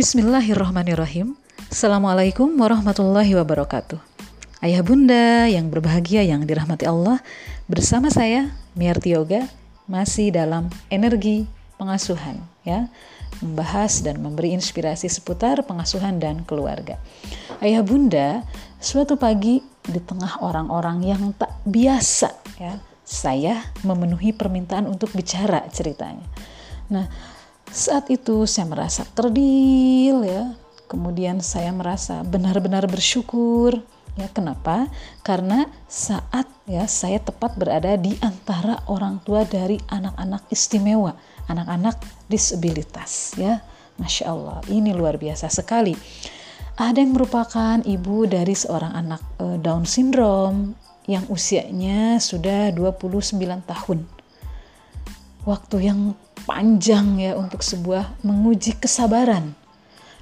Bismillahirrahmanirrahim. Assalamualaikum warahmatullahi wabarakatuh. Ayah bunda yang berbahagia yang dirahmati Allah, bersama saya Miarti Yoga masih dalam energi pengasuhan ya, membahas dan memberi inspirasi seputar pengasuhan dan keluarga. Ayah bunda, suatu pagi di tengah orang-orang yang tak biasa ya, saya memenuhi permintaan untuk bicara ceritanya. Nah, saat itu saya merasa kerdil ya. Kemudian saya merasa benar-benar bersyukur. Ya, kenapa? Karena saat ya saya tepat berada di antara orang tua dari anak-anak istimewa, anak-anak disabilitas ya. Masya Allah, ini luar biasa sekali. Ada yang merupakan ibu dari seorang anak uh, Down syndrome yang usianya sudah 29 tahun. Waktu yang panjang ya untuk sebuah menguji kesabaran.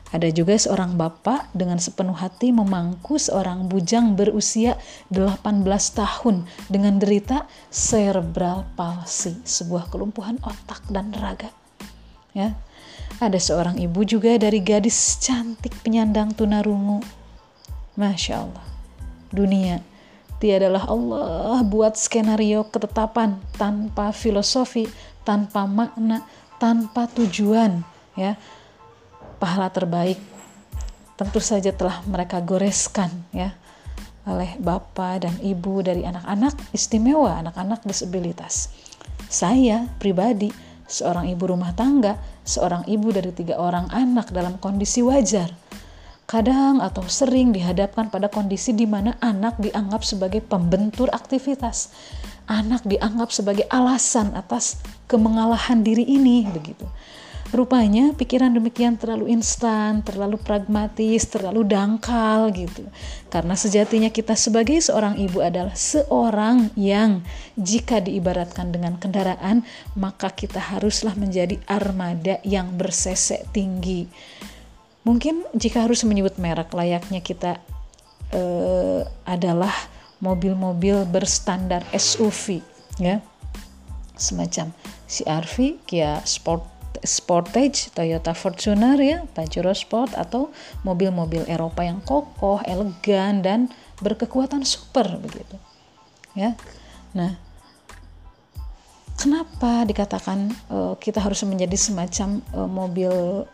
Ada juga seorang bapak dengan sepenuh hati memangku seorang bujang berusia 18 tahun dengan derita cerebral palsy, sebuah kelumpuhan otak dan raga. Ya. Ada seorang ibu juga dari gadis cantik penyandang tunarungu. Masya Allah. Dunia tiadalah Allah buat skenario ketetapan tanpa filosofi, tanpa makna, tanpa tujuan, ya. Pahala terbaik tentu saja telah mereka goreskan, ya, oleh bapak dan ibu dari anak-anak istimewa, anak-anak disabilitas. Saya pribadi seorang ibu rumah tangga, seorang ibu dari tiga orang anak dalam kondisi wajar. Kadang atau sering dihadapkan pada kondisi di mana anak dianggap sebagai pembentur aktivitas, anak dianggap sebagai alasan atas kemengalahan diri ini begitu. Rupanya pikiran demikian terlalu instan, terlalu pragmatis, terlalu dangkal gitu. Karena sejatinya kita sebagai seorang ibu adalah seorang yang jika diibaratkan dengan kendaraan, maka kita haruslah menjadi armada yang bersesek tinggi. Mungkin jika harus menyebut merek layaknya kita uh, adalah mobil-mobil berstandar SUV ya semacam CR-V, Kia Sport Sportage, Toyota Fortuner ya, Pajero Sport atau mobil-mobil Eropa yang kokoh, elegan dan berkekuatan super begitu. Ya. Nah, kenapa dikatakan uh, kita harus menjadi semacam uh, mobil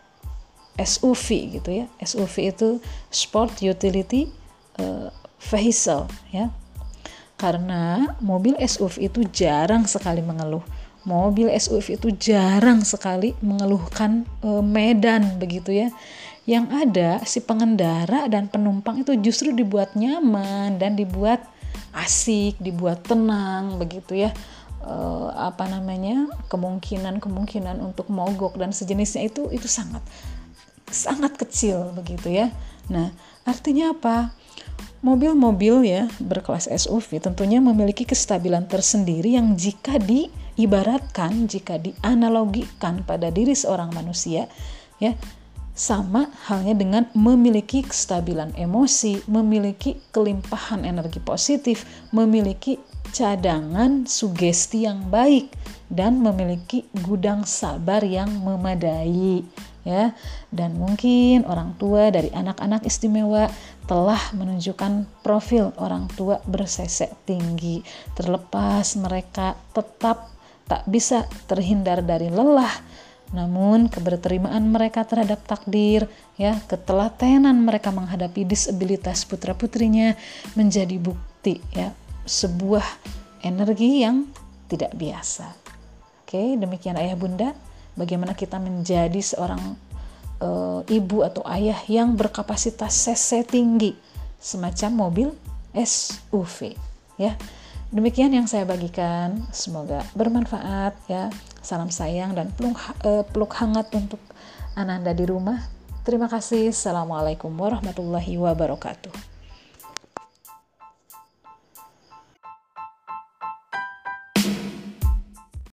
SUV gitu ya? SUV itu Sport Utility uh, vehicle ya. Karena mobil SUV itu jarang sekali mengeluh. Mobil SUV itu jarang sekali mengeluhkan e, medan begitu ya. Yang ada si pengendara dan penumpang itu justru dibuat nyaman dan dibuat asik dibuat tenang begitu ya. E, apa namanya kemungkinan kemungkinan untuk mogok dan sejenisnya itu itu sangat sangat kecil begitu ya. Nah artinya apa? Mobil-mobil ya berkelas SUV tentunya memiliki kestabilan tersendiri yang jika diibaratkan, jika dianalogikan pada diri seorang manusia ya sama halnya dengan memiliki kestabilan emosi, memiliki kelimpahan energi positif, memiliki cadangan sugesti yang baik dan memiliki gudang sabar yang memadai ya. Dan mungkin orang tua dari anak-anak istimewa telah menunjukkan profil orang tua bersesek tinggi. Terlepas mereka tetap tak bisa terhindar dari lelah. Namun keberterimaan mereka terhadap takdir ya ketelatenan mereka menghadapi disabilitas putra-putrinya menjadi bukti ya sebuah energi yang tidak biasa. Oke demikian ayah bunda bagaimana kita menjadi seorang uh, ibu atau ayah yang berkapasitas cc tinggi semacam mobil SUV ya. Demikian yang saya bagikan. Semoga bermanfaat ya. Salam sayang dan peluk, uh, peluk hangat untuk ananda di rumah. Terima kasih. Assalamualaikum warahmatullahi wabarakatuh